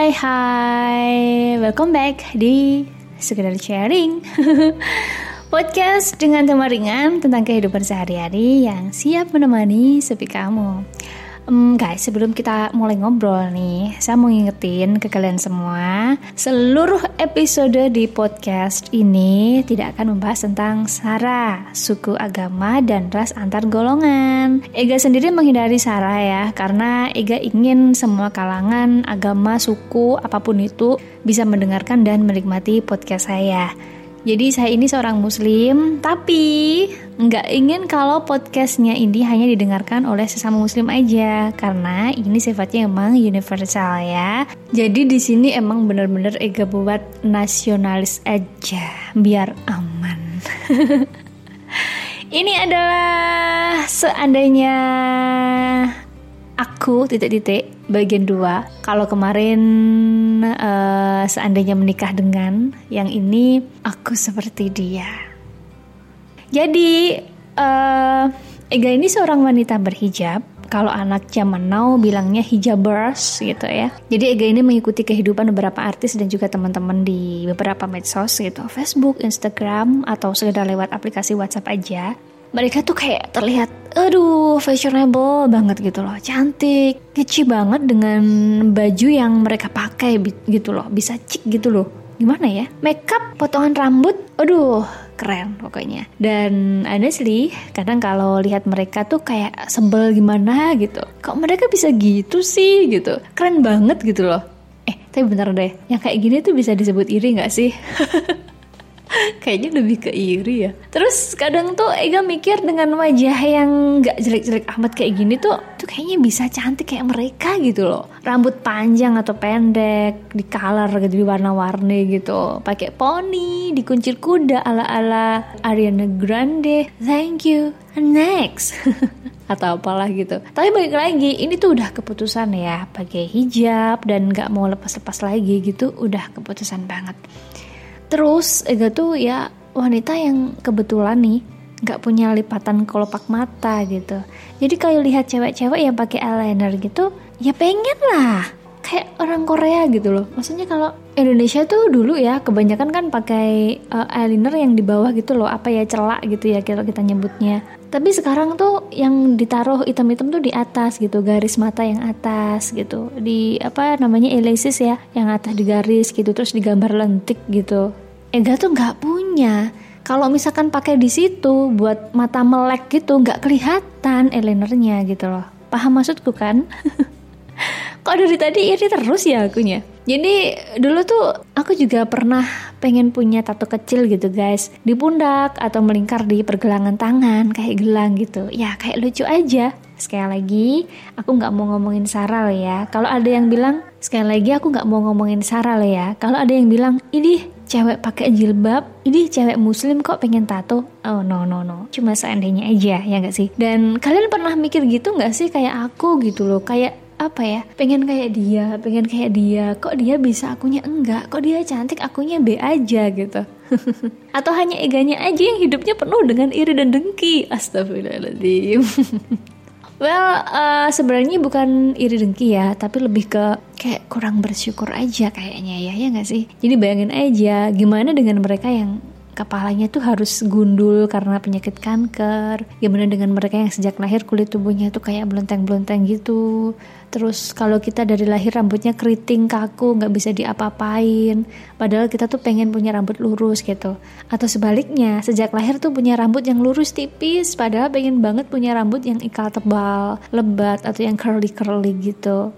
Hai hai. Welcome back di Sekedar Sharing. Podcast dengan tema ringan tentang kehidupan sehari-hari yang siap menemani sepi kamu um, Guys, sebelum kita mulai ngobrol nih Saya mau ngingetin ke kalian semua Seluruh episode di podcast ini Tidak akan membahas tentang sara, suku, agama, dan ras antar golongan. Ega sendiri menghindari sara ya Karena Ega ingin semua kalangan, agama, suku, apa pun itu Bisa mendengarkan dan menikmati podcast saya jadi saya ini seorang muslim, tapi nggak ingin kalau podcastnya ini hanya didengarkan oleh sesama muslim aja, karena ini sifatnya emang universal ya. Jadi di sini emang bener-bener Ega buat nasionalis aja, biar aman. ini adalah seandainya aku titik-titik bagian 2 kalau kemarin uh, seandainya menikah dengan yang ini aku seperti dia. Jadi uh, Ega ini seorang wanita berhijab. Kalau anak zaman now bilangnya hijabers gitu ya. Jadi Ega ini mengikuti kehidupan beberapa artis dan juga teman-teman di beberapa medsos gitu, Facebook, Instagram atau sekedar lewat aplikasi WhatsApp aja mereka tuh kayak terlihat aduh fashionable banget gitu loh. Cantik kece banget dengan baju yang mereka pakai gitu loh. Bisa cik gitu loh. Gimana ya? Makeup potongan rambut aduh keren pokoknya. Dan honestly kadang kalau lihat mereka tuh kayak sebel gimana gitu. Kok mereka bisa gitu sih? gitu. Keren banget gitu loh. Eh tapi bener deh. Yang kayak gini tuh bisa disebut iri gak sih Kayaknya lebih ke iri ya. Terus kadang tuh Ega mikir dengan wajah yang gak jelek-jelek amat kayak gini tuh, tuh kayaknya bisa cantik kayak mereka gitu loh. Rambut panjang atau pendek, di color gitu, di warna-warni gitu. Pakai poni, dikuncir kuda ala-ala Ariana Grande. Thank you. Next. atau apalah gitu. Tapi balik lagi, ini tuh udah keputusan ya, pakai hijab dan gak mau lepas-lepas lagi gitu, udah keputusan banget. Terus Ega tuh ya wanita yang kebetulan nih nggak punya lipatan kelopak mata gitu. Jadi kalau lihat cewek-cewek yang pakai eyeliner gitu, ya pengen lah kayak orang Korea gitu loh. Maksudnya kalau Indonesia tuh dulu ya kebanyakan kan pakai uh, eyeliner yang di bawah gitu loh, apa ya celak gitu ya kalau kita nyebutnya. Tapi sekarang tuh yang ditaruh hitam-hitam tuh di atas gitu, garis mata yang atas gitu. Di apa namanya elasis ya, yang atas di garis gitu terus digambar lentik gitu. Ega tuh nggak punya. Kalau misalkan pakai di situ buat mata melek gitu nggak kelihatan eyelinernya gitu loh. Paham maksudku kan? Kok dari tadi iri terus ya akunya? Jadi dulu tuh aku juga pernah pengen punya tato kecil gitu guys. Di pundak atau melingkar di pergelangan tangan kayak gelang gitu. Ya kayak lucu aja. Sekali lagi aku nggak mau ngomongin Sarah loh ya. Kalau ada yang bilang Sekali lagi aku nggak mau ngomongin Sarah loh ya. Kalau ada yang bilang Ini cewek pakai jilbab ini cewek muslim kok pengen tato? Oh no no no. Cuma seandainya aja ya gak sih? Dan kalian pernah mikir gitu nggak sih? Kayak aku gitu loh. Kayak apa ya pengen kayak dia pengen kayak dia. Kok dia bisa akunya enggak? Kok dia cantik akunya B aja gitu. Atau hanya eganya aja yang hidupnya penuh dengan iri dan dengki. Astagfirullahaladzim. Well, uh, sebenarnya bukan iri dengki ya, tapi lebih ke kayak kurang bersyukur aja kayaknya ya, ya nggak sih? Jadi bayangin aja gimana dengan mereka yang kepalanya tuh harus gundul karena penyakit kanker. Gimana dengan mereka yang sejak lahir kulit tubuhnya tuh kayak belenteng-belenteng gitu. Terus kalau kita dari lahir rambutnya keriting kaku, nggak bisa diapa-apain. Padahal kita tuh pengen punya rambut lurus gitu. Atau sebaliknya, sejak lahir tuh punya rambut yang lurus tipis, padahal pengen banget punya rambut yang ikal tebal, lebat atau yang curly-curly gitu.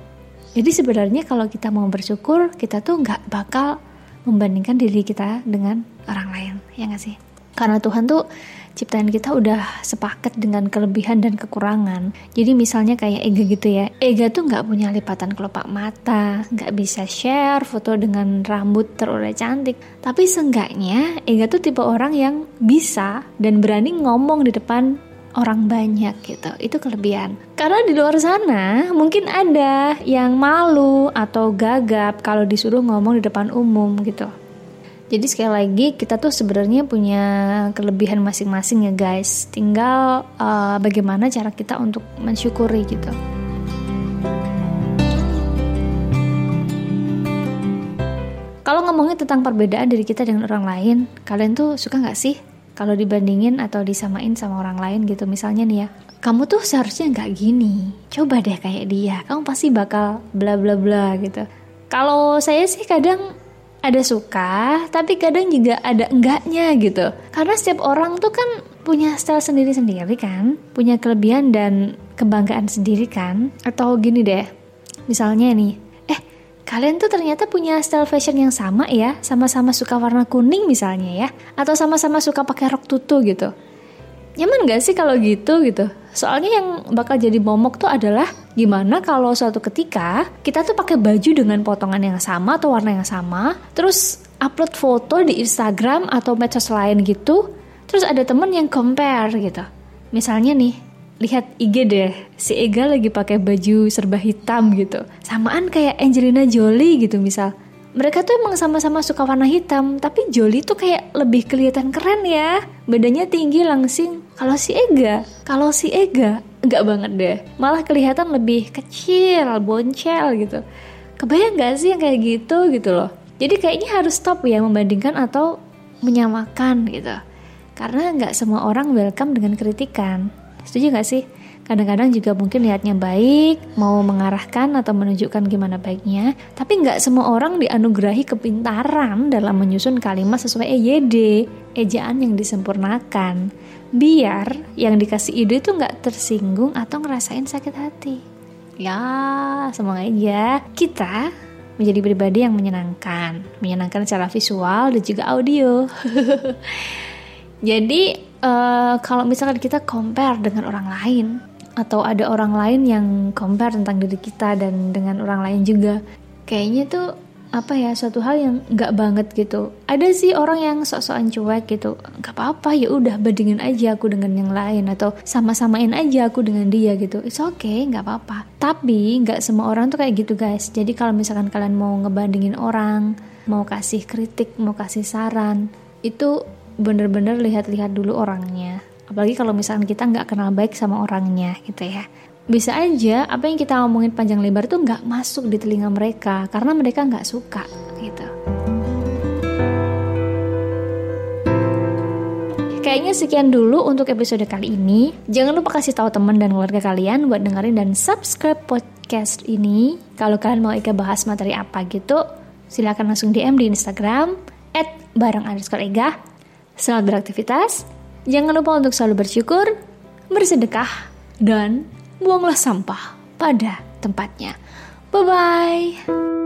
Jadi sebenarnya kalau kita mau bersyukur, kita tuh nggak bakal membandingkan diri kita dengan orang lain ya nggak sih karena Tuhan tuh ciptaan kita udah sepaket dengan kelebihan dan kekurangan. Jadi misalnya kayak Ega gitu ya, Ega tuh nggak punya lipatan kelopak mata, nggak bisa share foto dengan rambut terurai cantik. Tapi seenggaknya Ega tuh tipe orang yang bisa dan berani ngomong di depan orang banyak gitu. Itu kelebihan. Karena di luar sana mungkin ada yang malu atau gagap kalau disuruh ngomong di depan umum gitu. Jadi sekali lagi kita tuh sebenarnya punya kelebihan masing-masing ya guys. Tinggal uh, bagaimana cara kita untuk mensyukuri gitu. Kalau ngomongin tentang perbedaan dari kita dengan orang lain, kalian tuh suka nggak sih kalau dibandingin atau disamain sama orang lain gitu? Misalnya nih ya, kamu tuh seharusnya nggak gini. Coba deh kayak dia, kamu pasti bakal bla bla bla gitu. Kalau saya sih kadang ada suka, tapi kadang juga ada enggaknya gitu. Karena setiap orang tuh kan punya style sendiri-sendiri kan, punya kelebihan dan kebanggaan sendiri kan. Atau gini deh, misalnya nih, eh kalian tuh ternyata punya style fashion yang sama ya, sama-sama suka warna kuning misalnya ya, atau sama-sama suka pakai rok tutu gitu. Nyaman gak sih kalau gitu gitu? Soalnya yang bakal jadi momok tuh adalah gimana kalau suatu ketika kita tuh pakai baju dengan potongan yang sama atau warna yang sama, terus upload foto di Instagram atau medsos lain gitu, terus ada temen yang compare gitu. Misalnya nih, lihat IG deh, si Ega lagi pakai baju serba hitam gitu, samaan kayak Angelina Jolie gitu misal mereka tuh emang sama-sama suka warna hitam, tapi Jolie tuh kayak lebih kelihatan keren ya. Bedanya tinggi langsing. Kalau si Ega, kalau si Ega enggak banget deh. Malah kelihatan lebih kecil, boncel gitu. Kebayang gak sih yang kayak gitu gitu loh. Jadi kayaknya harus stop ya membandingkan atau menyamakan gitu. Karena nggak semua orang welcome dengan kritikan. Setuju gak sih? Kadang-kadang juga mungkin niatnya baik, mau mengarahkan atau menunjukkan gimana baiknya, tapi nggak semua orang dianugerahi kepintaran dalam menyusun kalimat sesuai EYD, ejaan yang disempurnakan. Biar yang dikasih ide itu nggak tersinggung atau ngerasain sakit hati. Ya, semoga aja kita menjadi pribadi yang menyenangkan, menyenangkan secara visual dan juga audio. Jadi uh, kalau misalkan kita compare dengan orang lain, atau ada orang lain yang compare tentang diri kita dan dengan orang lain juga kayaknya tuh apa ya suatu hal yang nggak banget gitu. Ada sih orang yang sok-sokan cuek gitu. Nggak apa-apa ya udah bandingin aja aku dengan yang lain atau sama-samain aja aku dengan dia gitu. It's okay nggak apa-apa. Tapi nggak semua orang tuh kayak gitu guys. Jadi kalau misalkan kalian mau ngebandingin orang mau kasih kritik mau kasih saran itu bener-bener lihat-lihat dulu orangnya. Apalagi kalau misalnya kita nggak kenal baik sama orangnya gitu ya bisa aja apa yang kita ngomongin panjang lebar tuh nggak masuk di telinga mereka karena mereka nggak suka gitu Kayaknya sekian dulu untuk episode kali ini. Jangan lupa kasih tahu teman dan keluarga kalian buat dengerin dan subscribe podcast ini. Kalau kalian mau Ega bahas materi apa gitu, silahkan langsung DM di Instagram Ega. Selamat beraktivitas. Jangan lupa untuk selalu bersyukur, bersedekah, dan buanglah sampah pada tempatnya. Bye bye.